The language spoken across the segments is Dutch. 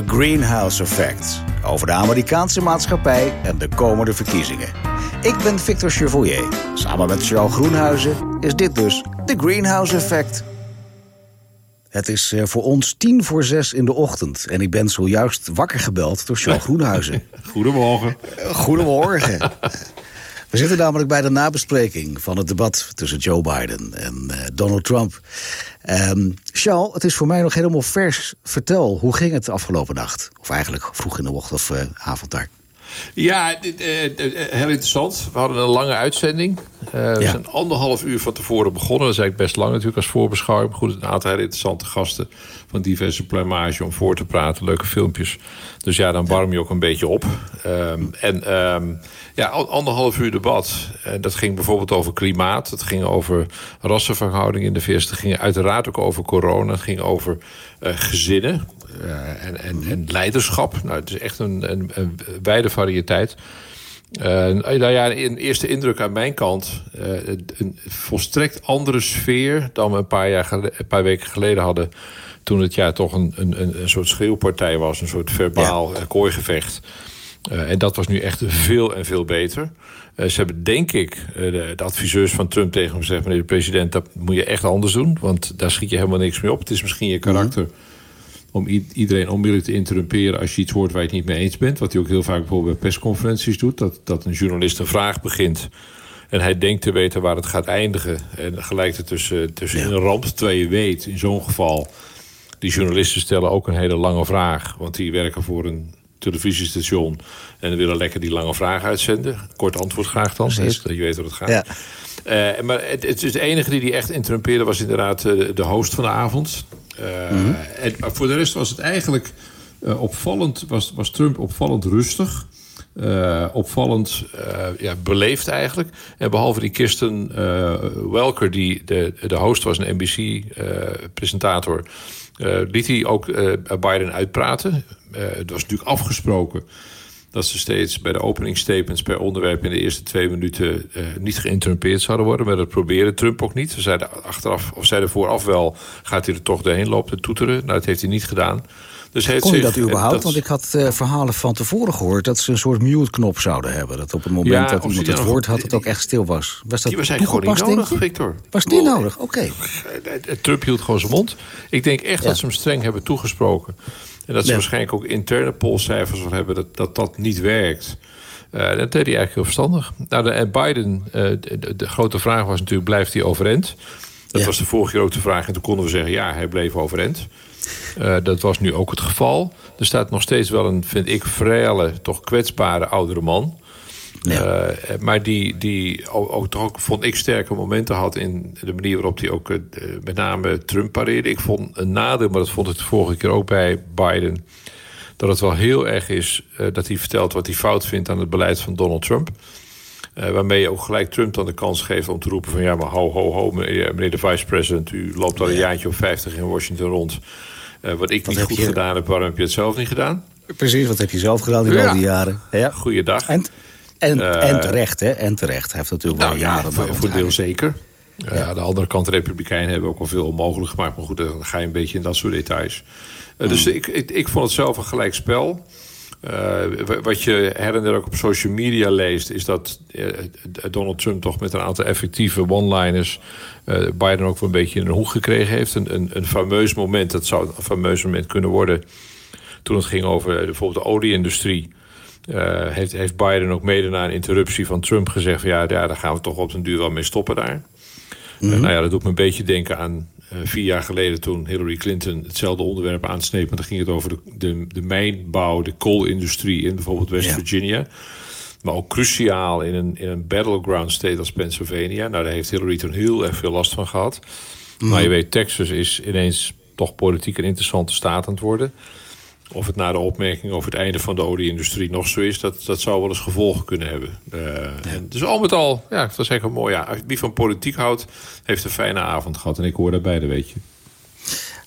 The Greenhouse Effect. Over de Amerikaanse maatschappij en de komende verkiezingen. Ik ben Victor Chevoyer. Samen met Charles Groenhuizen is dit dus The Greenhouse Effect. Het is eh, voor ons tien voor zes in de ochtend. En ik ben zojuist wakker gebeld door Charles Groenhuizen. Goedemorgen. Goedemorgen. We zitten namelijk bij de nabespreking van het debat tussen Joe Biden en uh, Donald Trump. Um, Charles, het is voor mij nog helemaal vers. Vertel, hoe ging het afgelopen nacht? Of eigenlijk vroeg in de ochtend of uh, avond daar. Ja, heel interessant. We hadden een lange uitzending. Uh, we ja. zijn anderhalf uur van tevoren begonnen. Dat is eigenlijk best lang natuurlijk als voorbeschouwing. Goed, een aantal hele interessante gasten van diverse plumage om voor te praten. Leuke filmpjes. Dus ja, dan warm je ook een beetje op. Um, en um, ja, anderhalf uur debat. Dat ging bijvoorbeeld over klimaat. Het ging over rassenverhouding in de VS. Het ging uiteraard ook over corona. Het ging over uh, gezinnen. Uh, en, en, en, leiderschap. Nou, het is echt een, een, een wijde variëteit. Uh, nou ja, een eerste indruk aan mijn kant. Uh, een volstrekt andere sfeer dan we een paar, jaar geleden, een paar weken geleden hadden. Toen het ja toch een, een, een soort schreeuwpartij was. Een soort verbaal ja. kooigevecht. Uh, en dat was nu echt veel en veel beter. Ze hebben denk ik, de, de, adviseurs van Trump tegen hem gezegd... meneer de president, dat moet je echt anders doen. Want daar schiet je helemaal niks mee op. Het is misschien je karakter... Mm -hmm om iedereen onmiddellijk te interrumperen als je iets hoort waar je het niet mee eens bent. Wat hij ook heel vaak bijvoorbeeld bij persconferenties doet. Dat, dat een journalist een vraag begint en hij denkt te weten waar het gaat eindigen. En gelijk er tussen, tussen ja. een ramp terwijl je weet, in zo'n geval... die journalisten stellen ook een hele lange vraag. Want die werken voor een televisiestation en willen lekker die lange vraag uitzenden. Kort antwoord graag dan, dat je weet hoe het gaat. Ja. Uh, maar het, het is de enige die die echt interrumpeerde was inderdaad uh, de host van de avond. -hmm. en, voor de rest was het eigenlijk opvallend, was, was Trump opvallend rustig. opvallend ja, beleefd eigenlijk. En behalve die Kirsten Welker, die de, de host was, een NBC-presentator... liet hij ook Biden uitpraten. het was natuurlijk afgesproken dat ze steeds bij de openingsstatements per onderwerp in de eerste twee minuten uh, niet geïnterrumpeerd zouden worden. Maar dat probeerde Trump ook niet. Ze zeiden achteraf, of zeiden vooraf wel, gaat hij er toch doorheen lopen te toeteren. Nou, dat heeft hij niet gedaan. Dus heeft Kon je dat überhaupt? Dat... Want ik had uh, verhalen van tevoren gehoord... dat ze een soort mute-knop zouden hebben. Dat op het moment ja, dat iemand het nog, woord had, het ook echt stil was. Was dat die was eigenlijk gewoon niet nodig, Victor. Was die nodig? Oké. Okay. Trump hield gewoon zijn mond. Ik denk echt ja. dat ze hem streng hebben toegesproken. En dat ze ja. waarschijnlijk ook interne polscijfers van hebben dat dat, dat niet werkt. Uh, dat deed hij eigenlijk heel verstandig. Nou, de, en Biden, uh, de, de, grote vraag was natuurlijk, blijft hij overeind? Dat ja. was de vorige keer ook de vraag. En toen konden we zeggen, ja, hij bleef overeind. Uh, dat was nu ook het geval. Er staat nog steeds wel een, vind ik, vrije, toch kwetsbare oudere man. Ja. Uh, maar die, die ook, ook, vond ik, sterke momenten had... in de manier waarop hij ook uh, met name Trump pareerde. Ik vond een nadeel, maar dat vond ik de vorige keer ook bij Biden... dat het wel heel erg is uh, dat hij vertelt wat hij fout vindt... aan het beleid van Donald Trump. waarmee je ook gelijk Trump dan de kans geeft om te roepen van... ja, maar ho, ho, ho, meneer, meneer de vice-president... u loopt al een jaartje of 50 in Washington rond... wat ik wat niet goed je... gedaan heb, waarom heb je het zelf niet gedaan? Precies, wat heb je zelf gedaan in ja. al die jaren? Ja. Goeiedag. En, en, uh, en terecht, hè? En terecht. Hij heeft natuurlijk nou, wel jaren... Ja, voor deel zeker. Ja. ja. de andere kant, de Republikeinen hebben ook al veel onmogelijk gemaakt. Maar goed, dan ga je een beetje in dat soort details. Uh, mm. Dus ik, ik, ik, vond het zelf een gelijk spel. Uh, wat je her en der ook op social media leest... is dat Donald Trump toch met een aantal effectieve one-liners... Biden ook wel een beetje in een hoek gekregen heeft. Een, een, een fameus moment, dat zou een fameus moment kunnen worden... toen het ging over bijvoorbeeld de olieindustrie... Uh, heeft, heeft Biden ook mede na een interruptie van Trump gezegd... Van, ja, ja, daar gaan we toch op den duur wel mee stoppen daar. Mm -hmm. uh, nou ja, dat doet me een beetje denken aan uh, vier jaar geleden... toen Hillary Clinton hetzelfde onderwerp aansneed... maar dan ging het over de, de, de mijnbouw, de koolindustrie in bijvoorbeeld West ja. Virginia... Maar ook cruciaal in een, in een battleground state als Pennsylvania. Nou, daar heeft Hillary toen heel erg veel last van gehad. Mm. Maar je weet, Texas is ineens toch politiek een interessante staat aan het worden... Of het na de opmerking over het einde van de olieindustrie nog zo is... dat, dat zou wel eens gevolgen kunnen hebben. Uh, en dus al met al, ja, dat is eigenlijk mooi. Ja, wie van politiek houdt, heeft een fijne avond gehad. En ik hoor daarbij, dat weet je.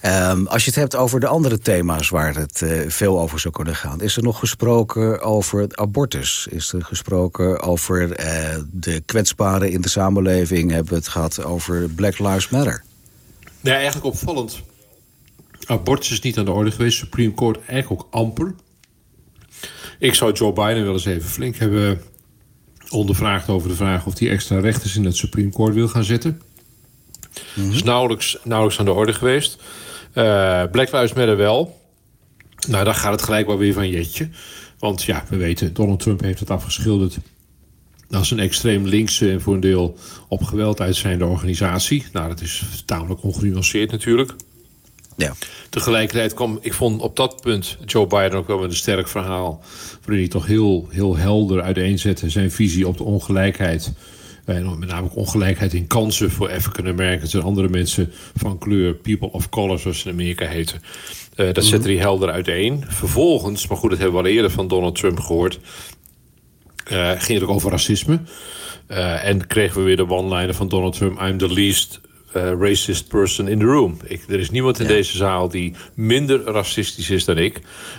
Um, als je het hebt over de andere thema's waar het uh, veel over zou kunnen gaan... is er nog gesproken over abortus? Is er gesproken over uh, de kwetsbaren in de samenleving? Hebben we het gehad over Black Lives Matter? Nee, eigenlijk opvallend Abortus is niet aan de orde geweest. Supreme Court eigenlijk ook amper. Ik zou Joe Biden wel eens even flink hebben ondervraagd over de vraag of hij extra rechters in het Supreme Court wil gaan zetten. Mm is nauwelijks, nauwelijks aan de orde geweest. Uh, Black Lives Matter wel. Nou, dan gaat het gelijk wel weer van jetje. Want ja, we weten, Donald Trump heeft het afgeschilderd als een extreem linkse en voor een deel op geweld uitzijnde organisatie. Nou, dat is tamelijk ongenuanceerd natuurlijk. Ja. Tegelijkertijd kwam, ik vond op dat punt Joe Biden ook wel met een sterk verhaal. Waarin hij toch heel, heel helder uiteenzette zijn visie op de ongelijkheid. En met name ongelijkheid in kansen voor African Americans en andere mensen van kleur, people of color, zoals ze in Amerika heten. Uh, dat zette hij helder uiteen. Vervolgens, maar goed, dat hebben we al eerder van Donald Trump gehoord. Uh, ging het ook over racisme. Uh, en kregen we weer de one-liner van Donald Trump: I'm the least uh, racist person in the room. Ik, er is niemand in deze zaal die minder racistisch is dan ik.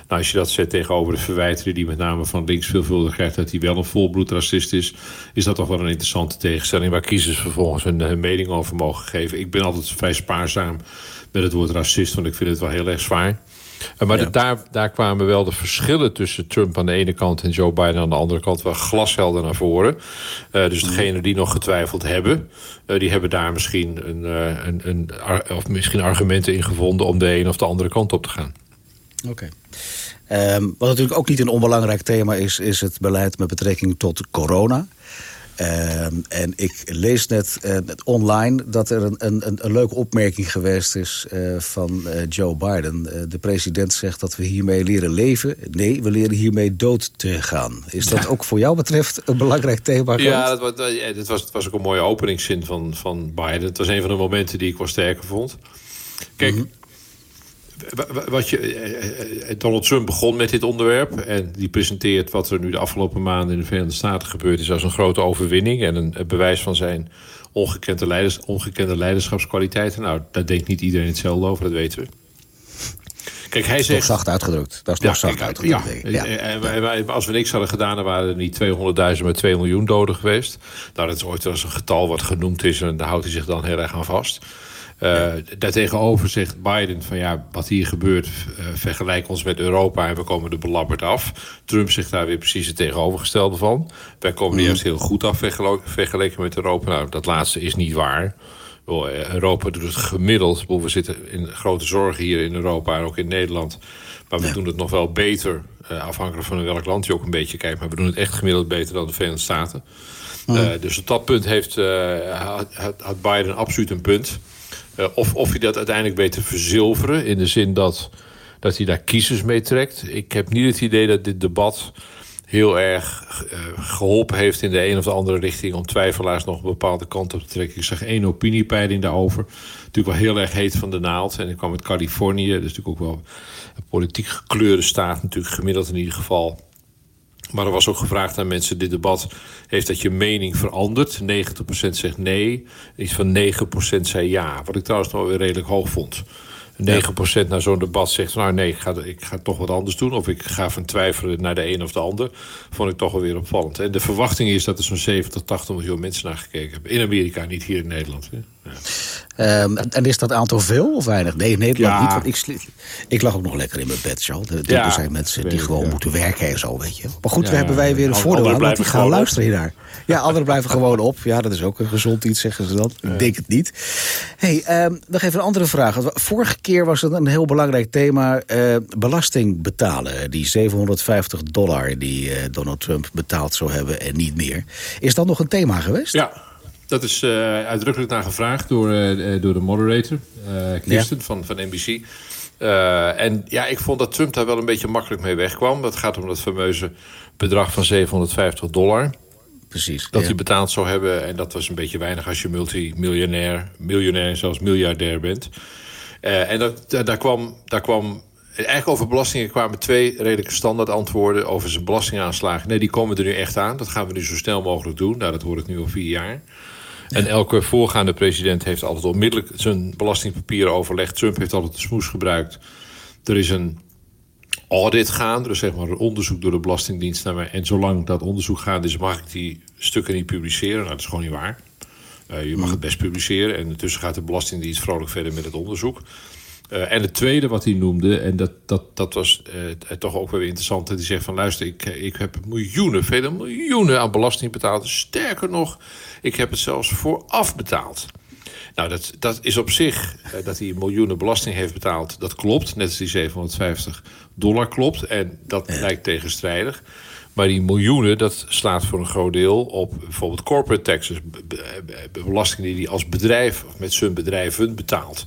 Nou, als je dat zet tegenover de verwijteren die met name van links veelvuldig krijgt dat hij wel een volbloed racist is, is dat toch wel een interessante tegenstelling waar kiezers vervolgens hun, hun mening over mogen geven. Ik ben altijd vrij spaarzaam met het woord racist, want ik vind het wel heel erg zwaar. Eh, maar daar, daar kwamen wel de verschillen tussen Trump aan de ene kant en Joe Biden aan de andere kant wel glashelder naar voren. Uh, dus mhm. degenen die nog getwijfeld hebben, uh, die hebben daar misschien, een, een, een, of misschien argumenten in gevonden om de een of de andere kant op te gaan. Oké. Okay. Um, wat natuurlijk ook niet een onbelangrijk thema is, is het beleid met betrekking tot corona. Ehm, en ik lees net uh, online dat er een, een, een, leuke opmerking geweest is uh, van uh, Joe Biden. de president zegt dat we hiermee leren leven. Nee, we leren hiermee dood te gaan. Is dat ook voor jou betreft een belangrijk thema? Ja, dat, dat, was, dat was ook een mooie openingszin van, van Biden. Het was een van de momenten die ik wel sterker vond. Kijk, mhm wat je, eh, eh, eh, Donald Trump begon met dit onderwerp. En die presenteert wat er nu de afgelopen maanden in de Verenigde Staten gebeurd is als een grote overwinning. En een bewijs van zijn ongekende, leiders, ongekende leiderschapskwaliteiten. Nou, daar denkt niet iedereen hetzelfde over, dat weten we. Kijk, hij zegt... zacht uitgedrukt. Dat is nog zacht uitgedrukt. Ja, ja. als we niks hadden gedaan, dan waren er niet 200.000, maar 2 miljoen doden geweest. Nou, dat is ooit als een getal wat genoemd is en daar houdt hij zich dan heel erg aan vast. Uh, daartegenover zegt Biden van ja, wat hier gebeurt, uh, vergelijk ons met Europa en we komen er belabberd af. Trump zegt daar weer precies het tegenovergestelde van. Wij komen er juist heel goed af vergeleken met Europa. Nou, dat laatste is niet waar. Eh, Europa doet het gemiddeld. We zitten in grote zorgen hier in Europa en ook in Nederland. Maar we doen het nog wel beter, afhankelijk van welk land je ook een beetje kijkt. Maar we doen het echt gemiddeld beter dan de Verenigde Staten. dus op dat punt heeft, had, had Biden absoluut een punt. Uh, of, of je dat uiteindelijk weet te verzilveren. In de zin dat, dat hij daar kiezers mee trekt. Ik heb niet het idee dat dit debat heel erg uh, geholpen heeft in de een of de andere richting om twijfelaars nog een bepaalde kant op te trekken. Ik zag één opiniepeiling daarover. Natuurlijk wel heel erg heet van de naald. En ik kwam uit Californië, dus natuurlijk ook wel een politiek gekleurde staat, natuurlijk gemiddeld in ieder geval. Maar er was ook gevraagd aan mensen, dit debat, heeft dat je mening veranderd? 90% zegt nee, iets van 9% zei ja. Wat ik trouwens nog weer redelijk hoog vond. 9% naar zo'n debat zegt... nou nee, ik ga, ik ga toch wat anders doen... of ik ga van twijfelen naar de een of de ander... vond ik toch wel weer opvallend. En de verwachting is dat er zo'n 70, 80 miljoen mensen naar gekeken hebben. In Amerika, niet hier in Nederland. Hè? Um, en is dat aantal veel of weinig? Nee, Nederland niet. Want ik, ik lag ook nog lekker in mijn bed, Charles. Er ja, zijn mensen die gewoon moeten werken en zo, weet je. Maar goed, we hebben wij weer een voordeel aan, want die gaan luisteren hiernaar. Ja, anderen blijven gewoon op. Ja, dat is ook een gezond iets, zeggen ze dan. Ik denk het niet. hey, um, nog even een andere vraag. Vorige keer was het een heel belangrijk thema. Uh, belasting betalen. Die 750 dollar die uh, Donald Trump betaald zou hebben en niet meer. Is dat nog een thema geweest? Ja. Dat is uh, uitdrukkelijk naar gevraagd door, uh, door de moderator, uh, Kirsten ja. van, van NBC. en ja, ik vond dat Trump daar wel een beetje makkelijk mee wegkwam. Dat gaat om dat fameuze bedrag van 750 dollar. Precies. Dat hij betaald zou hebben. En dat was een beetje weinig als je multimiljonair, miljonair en zelfs miljardair bent. en dat, daar, kwam, daar kwam Eigenlijk over belastingen kwamen twee redelijke standaard antwoorden over zijn belastingaanslagen. Nee, die komen er nu echt aan. Dat gaan we nu zo snel mogelijk doen. Nou, dat hoort het nu al vier jaar. En elke voorgaande president heeft altijd onmiddellijk zijn belastingpapieren overlegd. Trump heeft altijd de smoes gebruikt. Er is een audit gaande, dus zeg maar een onderzoek door de Belastingdienst naar mij. En zolang dat onderzoek gaande is, mag ik die stukken niet publiceren. Nou, dat is gewoon niet waar. Uh, je mag het best publiceren en intussen gaat de Belastingdienst vrolijk verder met het onderzoek. Uh, en het tweede wat hij noemde, en dat, dat, dat was uh, toch ook wel weer interessant... die zegt van luister, ik, ik heb miljoenen, vele miljoenen aan belasting betaald. Sterker nog, ik heb het zelfs vooraf betaald. Nou, dat, dat is op zich, uh, dat hij miljoenen belasting heeft betaald... dat klopt, net als die 750 dollar klopt. En dat lijkt tegenstrijdig. Maar die miljoenen, dat slaat voor een groot deel op bijvoorbeeld corporate taxes. Belastingen die hij als bedrijf of met zijn bedrijven betaalt.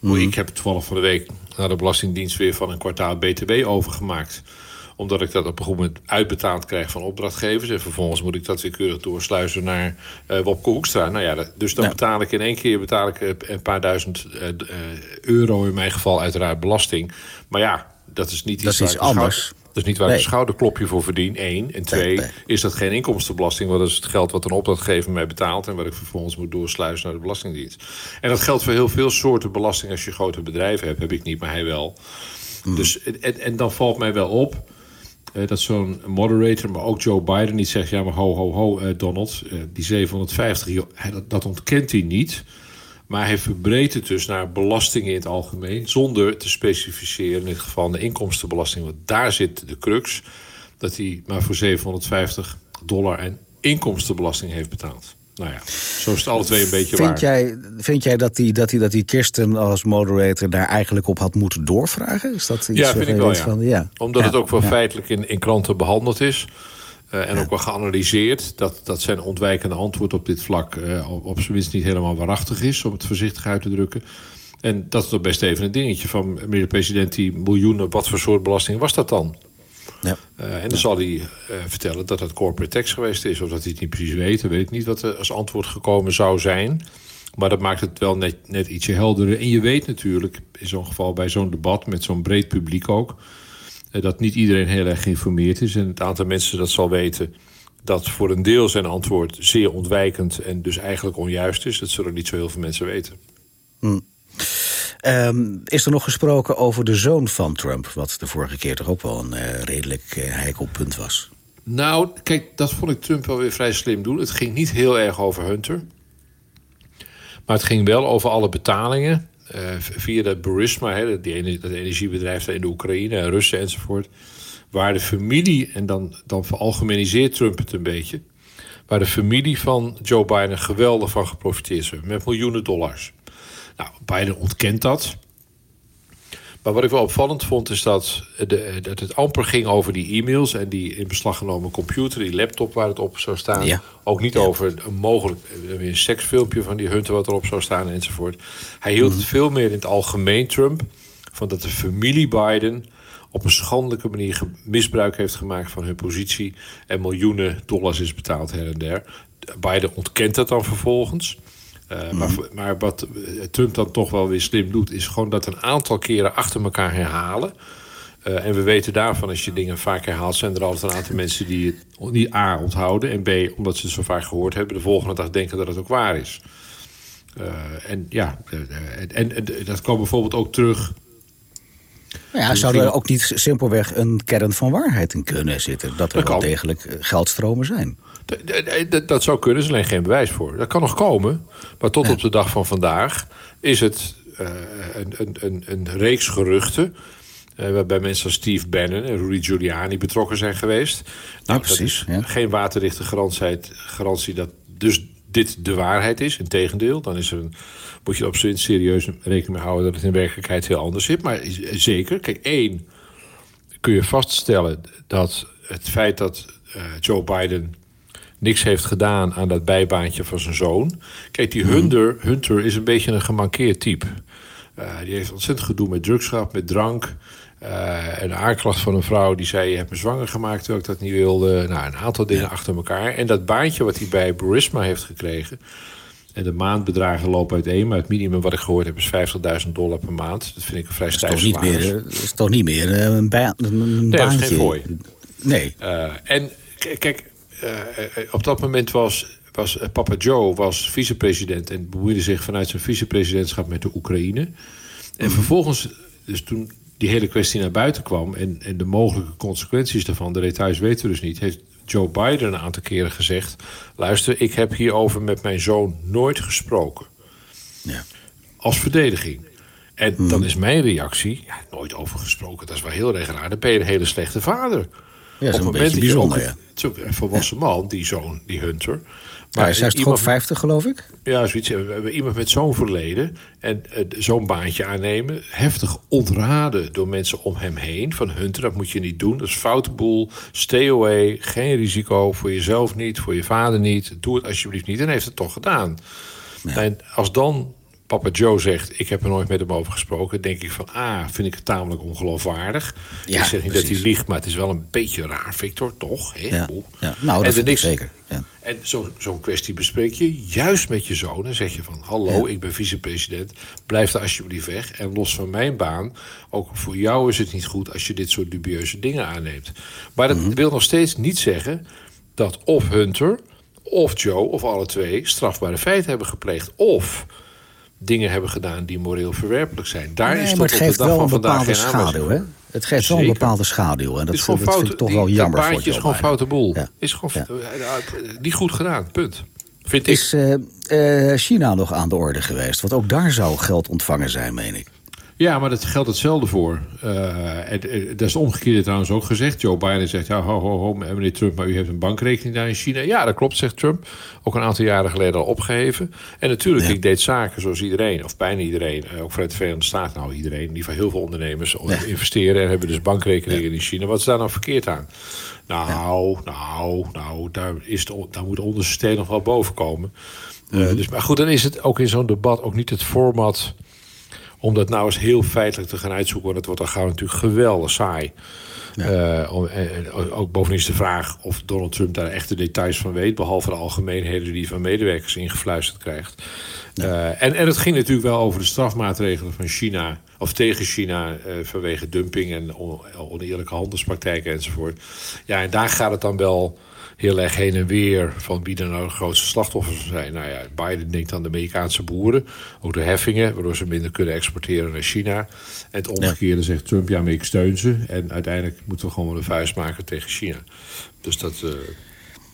Mm. Ik heb toevallig van de week naar de Belastingdienst weer van een kwartaal BTW overgemaakt omdat ik dat op een goed moment uitbetaald krijg van opdrachtgevers. En vervolgens moet ik dat weer keurig doorsluizen naar uh, Wopke Hoekstra. Nou ja, dus dan betaal ik in één keer betaal ik een paar duizend uh, euro in mijn geval uiteraard belasting. Maar ja, dat is niet iets, dat is anders. Is niet waar ik een schouderklopje voor verdien, één. En twee, is dat geen inkomstenbelasting... want dat is het geld wat een opdrachtgever mij betaalt... en wat ik vervolgens moet doorsluizen naar de Belastingdienst. En dat geldt voor heel veel soorten belasting... als je grote bedrijven hebt, heb ik niet, maar hij wel. Mm. Dus, en, en dan valt mij wel op... Uh, dat zo'n moderator, maar ook Joe Biden niet zegt... ja, maar ho, ho, ho, uh, Donald, uh, die 750, joh, dat, dat ontkent hij niet... Maar hij verbreedt het dus naar belastingen in het algemeen... zonder te specificeren in dit geval de inkomstenbelasting. Want daar zit de crux dat hij maar voor 750 dollar en inkomstenbelasting heeft betaald. Nou ja, zo is het alle twee een beetje vind waar. Jij, vind jij dat die, dat, die, dat die Kirsten als moderator daar eigenlijk op had moeten doorvragen? Is dat iets ja, vind ik wel, ja. Van, ja. Omdat ja, het ook wel feitelijk in, in kranten behandeld is. Uh, en ook wel geanalyseerd dat, dat zijn ontwijkende antwoord op dit vlak... Uh, op, op zijn minst niet helemaal waarachtig is, om het voorzichtig uit te drukken. En dat is toch best even een dingetje van meneer de president... die miljoenen, wat voor soort belasting was dat dan? Ja. Uh, en dan ja. zal hij vertellen dat het corporate tax geweest is... of dat hij het niet precies weet, weet ik niet wat er als antwoord gekomen zou zijn... Maar dat maakt het wel net, net ietsje helderder. En je weet natuurlijk, in zo'n geval bij zo'n debat... met zo'n breed publiek ook dat niet iedereen heel erg geïnformeerd is. En het aantal mensen dat zal weten dat voor een deel zijn antwoord zeer ontwijkend en dus eigenlijk onjuist is. Dat zullen niet zo heel veel mensen weten. Hmm. Um, is er nog gesproken over de zoon van Trump... wat de vorige keer toch ook wel een uh, redelijk uh, heikel punt was? Nou, kijk, dat vond ik Trump wel weer vrij slim doen. Het ging niet heel erg over Hunter. Maar het ging wel over alle betalingen via dat Burisma, hè, die, dat energiebedrijf in de Oekraïne en Russen enzovoort. Waar de familie, en dan, dan veralgemeniseert Trump het een beetje. Waar de familie van Joe Biden geweldig van geprofiteerd heeft. Met miljoenen dollars. Nou, Biden ontkent dat. Maar wat ik wel opvallend vond, is dat, de, dat het amper ging over die e-mails en die in beslag genomen computer, die laptop waar het op zou staan. Ja. Ook niet ja. over een mogelijk een seksfilmpje van die Hunter wat erop zou staan enzovoort. Hij hield Mhm. het veel meer in het algemeen, Trump, van dat de familie Biden op een schandelijke manier misbruik heeft gemaakt van hun positie en miljoenen dollars is betaald her en der. Biden ontkent dat dan vervolgens. Uh, maar, maar, wat uh, Trump dan toch wel weer slim doet, is gewoon dat een aantal keren achter elkaar herhalen. Uh, en we weten daarvan, als je dingen vaak herhaalt, zijn er altijd een aantal mensen die het niet A onthouden. En B, omdat ze het zo vaak gehoord hebben, de volgende dag denken dat het ook waar is. en ja, en, en, en, dat kwam bijvoorbeeld ook terug. Nou ja, zou er ook niet simpelweg een kern van waarheid in kunnen zitten? Dat er dat wel degelijk geldstromen zijn? Dat, dat zou kunnen, er is alleen geen bewijs voor. Dat kan nog komen, maar tot ja. op de dag van vandaag is het uh, een, een, een, een, reeks geruchten. Uh, waarbij mensen als Steve Bannon en Rudy Giuliani betrokken zijn geweest. Nou, precies. Ja. Geen waterdichte garantie, garantie dat dus dit de waarheid is. Integendeel, dan is er een, moet je op z'n serieus rekening mee houden dat het in werkelijkheid heel anders zit. Maar zeker, kijk, één kun je vaststellen dat het feit dat uh, Joe Biden niks heeft gedaan aan dat bijbaantje van zijn zoon. Kijk, die Hunter, Hunter is een beetje een gemankeerd type. Uh, die heeft ontzettend gedoe met drugs gehad, met drank. Uh, een aanklacht van een vrouw die zei... je hebt me zwanger gemaakt terwijl ik dat niet wilde. Nou, een aantal dingen ja. achter elkaar. En dat baantje wat hij bij Burisma heeft gekregen... en de maandbedragen lopen uiteen... maar het minimum wat ik gehoord heb is 50.000 dollar per maand. Dat vind ik een vrij stijf. Meer, dat is toch niet meer een, ba een nee, baantje? dat is geen fooi. Nee. Uh, en kijk... Uh, op dat moment was, was Papa Joe was vicepresident en bemoeide zich vanuit zijn vicepresidentschap met de Oekraïne. En mm. vervolgens, dus toen die hele kwestie naar buiten kwam en, en de mogelijke consequenties daarvan, de details weten we dus niet, heeft Joe Biden een aantal keren gezegd: luister, ik heb hierover met mijn zoon nooit gesproken. Ja. Als verdediging. En Hmm. dan is mijn reactie, ja, nooit over gesproken, dat is wel heel erg raar. Dan ben je een hele slechte vader. Ja, dat is een beetje ook- bijzonder, ja. Het is ook een volwassen man, die zoon, die Hunter. Maar hij is toch iemand- ook 50, geloof ik? ja, zoiets. We hebben iemand met zo'n verleden en eh, zo'n baantje aannemen. Heftig ontraden door mensen om hem heen. Van Hunter, dat moet je niet doen. Dat is foute boel. Stay away. Geen risico. Voor jezelf niet. Voor je vader niet. Doe het alsjeblieft niet. En heeft het toch gedaan. En als dan papa Joe zegt... ik heb er nooit met hem over gesproken... denk ik van, ah, vind ik het tamelijk ongeloofwaardig. Ja, ik zeg niet dat hij liegt, maar het is wel een beetje raar, Victor, toch? Hè? Ja. Ja. Nou, En dat vind ik niks- zeker. Ja. en zo- zo'n kwestie bespreek je juist met je zoon. En zeg je van, hallo, ik ben vicepresident. Blijf daar alsjeblieft weg. En los van mijn baan, ook voor jou is het niet goed... als je dit soort dubieuze dingen aanneemt. Maar dat Mhm. wil nog steeds niet zeggen dat of Hunter... of Joe, of alle twee, strafbare feiten hebben gepleegd. Of dingen hebben gedaan die moreel verwerpelijk zijn. Daar Nee, is maar het geeft wel een bepaalde schaduw, hè? Het geeft wel een bepaalde schaduw. En dat, Het is vind ik toch Die- wel jammer voor baantje is gewoon foute boel. Ja. Is gewoon Ja. eh, eh, niet goed gedaan, punt. Vind ik. Is eh, eh, China nog aan de orde geweest? Want ook daar zou geld ontvangen zijn, meen ik. Ja, maar dat geldt hetzelfde voor. En, eh, dat is de omgekeerde trouwens ook gezegd. Joe Biden zegt, ja, ho, ho, ho, meneer Trump, maar u heeft een bankrekening daar in China. Ja, dat klopt, zegt Trump. Ook een aantal jaren geleden al opgeheven. En natuurlijk, Ja. ik deed zaken zoals iedereen, of bijna iedereen, eh, ook vanuit de Verenigde Staten, nou iedereen, in ieder geval heel veel ondernemers Ja. investeren en hebben dus bankrekeningen in China. Wat is daar nou verkeerd aan? Nou, nou, nou, daar, is de, daar moet de onderste steen nog wel boven komen. Mhm. dus, maar goed, dan is het ook in zo'n debat ook niet het format om dat nou eens heel feitelijk te gaan uitzoeken. Want het wordt dan gauw natuurlijk geweldig saai. Eh, om- en, en ook bovendien is de vraag of Donald Trump daar echt de details van weet. Behalve de algemeenheden die hij van medewerkers ingefluisterd krijgt. Eh, en, en het ging natuurlijk wel over de strafmaatregelen van China. Of tegen China eh, vanwege dumping en on- oneerlijke handelspraktijken enzovoort. Ja, en daar gaat het dan wel heel erg heen en weer van wie er nou de grootste slachtoffers zijn. Nou ja, Biden denkt aan de Amerikaanse boeren, ook de heffingen, waardoor ze minder kunnen exporteren naar China. En het omgekeerde zegt Trump, ja, maar ik steun ze. En uiteindelijk moeten we gewoon wel een vuist maken tegen China. Dus dat. eh,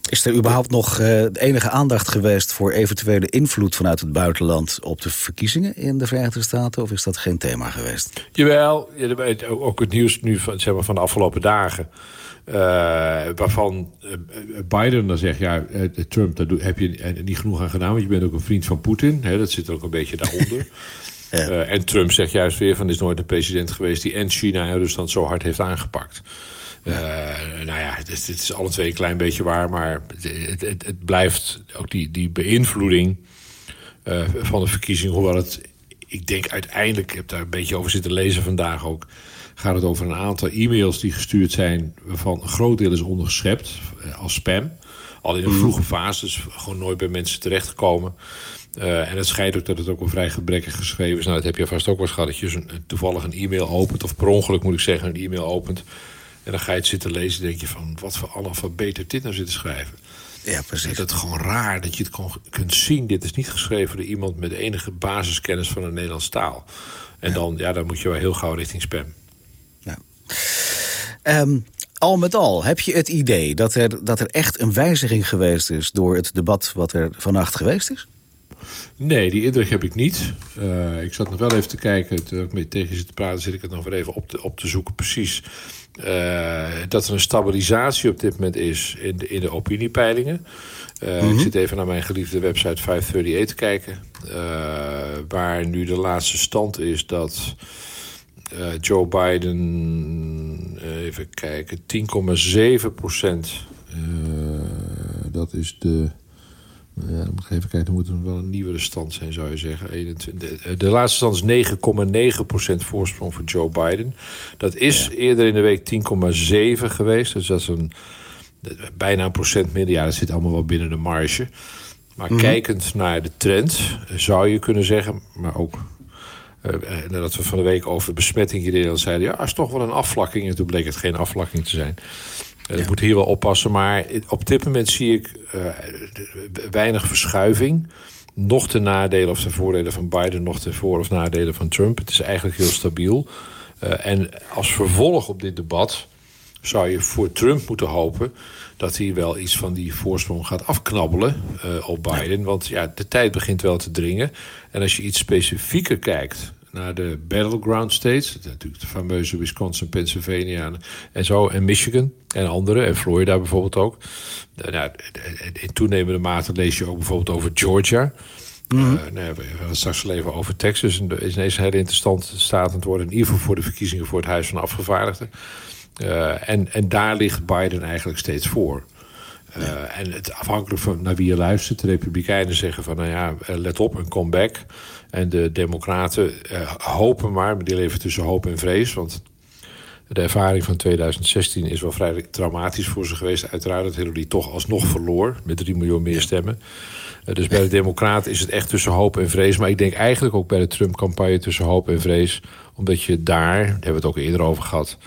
Is er überhaupt nog eh, enige aandacht geweest voor eventuele invloed vanuit het buitenland op de verkiezingen in de Verenigde Staten? Of is dat geen thema geweest? Jawel, ook het nieuws nu van, zeg maar, van de afgelopen dagen. Eh, waarvan eh, Biden dan zegt, ja, eh, Trump, daar heb je eh, niet genoeg aan gedaan... want je bent ook een vriend van Poetin. Hè, dat zit er ook een beetje daaronder. Eh, en Trump zegt juist weer van... er is nooit een president geweest die en China en Rusland zo hard heeft aangepakt. Eh, nou ja, dit, dit is alle twee een klein beetje waar... maar het, het, het blijft ook die, die beïnvloeding eh, van de verkiezing... hoewel het, ik denk uiteindelijk... ik heb daar een beetje over zitten lezen vandaag ook... gaat het over een aantal e-mails die gestuurd zijn... waarvan een groot deel is ondergeschept eh, als spam... Al in een vroege fase, dus gewoon nooit bij mensen terechtgekomen. Eh, en het schijnt ook dat het ook wel vrij gebrekkig geschreven is. Nou, dat heb je vast ook wel eens gehad. Dat je toevallig een e-mail opent, of per ongeluk moet ik zeggen, een e-mail opent. En dan ga je het zitten lezen en denk je van, wat voor analfabeet heeft dit nou zitten schrijven? Ja, Het precies. is het gewoon raar dat je het gewoon kunt zien. Dit is niet geschreven door iemand met enige basiskennis van de Nederlandse taal. En dan, ja, dan moet je wel heel gauw richting spam. Ehm, al met al, heb je het idee dat er, dat er echt een wijziging geweest is door het debat wat er vannacht geweest is? Nee, die indruk heb ik niet. Eh, ik zat nog wel even te kijken, terwijl ik met tegen zit te praten, zit ik het nog weer even op te, op te zoeken precies. eh, dat er een stabilisatie op dit moment is in de, in de opiniepeilingen. Eh, Ik zit even naar mijn geliefde website 538 te kijken. waar nu de laatste stand is dat eh, Joe Biden, eh, even kijken, 10,7 procent. eh, dat is de. Ja, dan moet ik even kijken, dan moet er wel een nieuwere stand zijn, zou je zeggen. 21, de, de laatste stand is 9,9% voorsprong voor Joe Biden. Dat is eerder in de week 10,7 geweest. Dus dat is een, bijna een procent minder. Ja, dat zit allemaal wel binnen de marge. Maar kijkend naar de trend, zou je kunnen zeggen... maar ook eh, eh, nadat we van de week over besmetting hier in Nederland zeiden... ja, is toch wel een afvlakking. En toen bleek het geen afvlakking te zijn. Eh, Ik moet hier wel oppassen, maar op dit moment zie ik eh, weinig verschuiving. Nog ten nadele of ten voordelen van Biden, nog ten voor- of nadelen van Trump. Het is eigenlijk heel stabiel. Eh, en als vervolg op dit debat zou je voor Trump moeten hopen dat hij wel iets van die voorsprong gaat afknabbelen eh, op Biden. Want ja, de tijd begint wel te dringen. En als je iets specifieker kijkt naar de battleground states. Natuurlijk de fameuze Wisconsin, Pennsylvania en zo. En Michigan en andere. En Florida bijvoorbeeld ook. Nou, in toenemende mate lees je ook bijvoorbeeld over Georgia. Mm -hmm. uh, nou, we gaan straks even over Texas. En is ineens een hele interessante staat aan het worden. In ieder geval voor de verkiezingen voor het Huis van Afgevaardigden. Uh, en, en daar ligt Biden eigenlijk steeds voor. Uh, en het afhankelijk van naar wie je luistert. De Republikeinen zeggen van nou ja, let op, een comeback. En de Democraten uh, hopen maar, maar die leven tussen hoop en vrees. Want de ervaring van 2016 is wel vrij traumatisch voor ze geweest. Uiteraard dat Hillary toch alsnog verloor met 3 miljoen meer stemmen. Dus bij de Democraten is het echt tussen hoop en vrees. Maar ik denk eigenlijk ook bij de Trump-campagne tussen hoop en vrees. Omdat je daar, daar hebben we het ook eerder over gehad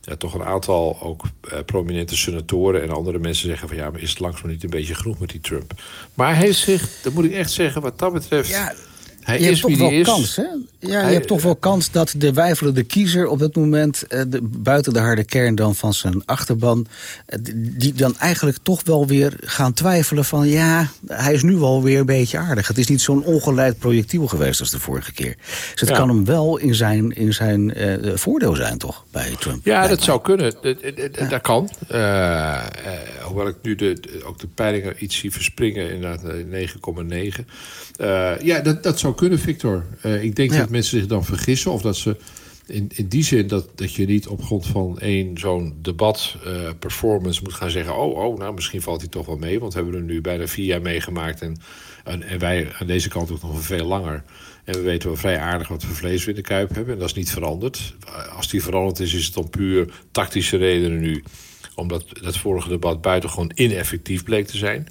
ja, toch een aantal ook uh, prominente senatoren en andere mensen zeggen van ja, maar is het langzaam niet een beetje genoeg met die Trump? Maar hij heeft zich, dat moet ik echt zeggen, wat dat betreft. Ja, hij je is hebt toch wel is. kans, hè? Ja, je hebt toch wel kans dat de wijfelende kiezer op dat moment... Uh, de, buiten de harde kern dan van zijn achterban... Uh, die dan eigenlijk toch wel weer gaan twijfelen van... ja, hij is nu wel weer een beetje aardig. Het is niet zo'n ongeleid projectiel geweest als de vorige keer. Dus het ja. kan hem wel in zijn, in zijn uh, voordeel zijn, toch, bij Trump? Ja, dat zou kunnen. Dat, dat, ja. dat kan. hoewel ik nu de, ook de peilingen iets zie verspringen, inderdaad 9,9. ja, dat, dat zou kunnen, Victor. ik denk dat mensen zich dan vergissen of dat ze in, in die zin dat, dat je niet op grond van één zo'n debat uh, performance moet gaan zeggen: oh, oh, nou misschien valt hij toch wel mee, want we hebben er nu bijna vier jaar meegemaakt en, en, en wij aan deze kant ook nog veel langer. En we weten wel vrij aardig wat voor vlees in de kuip hebben. En dat is niet veranderd. Als die veranderd is, is het om puur tactische redenen nu. Omdat dat vorige debat buitengewoon ineffectief bleek te zijn.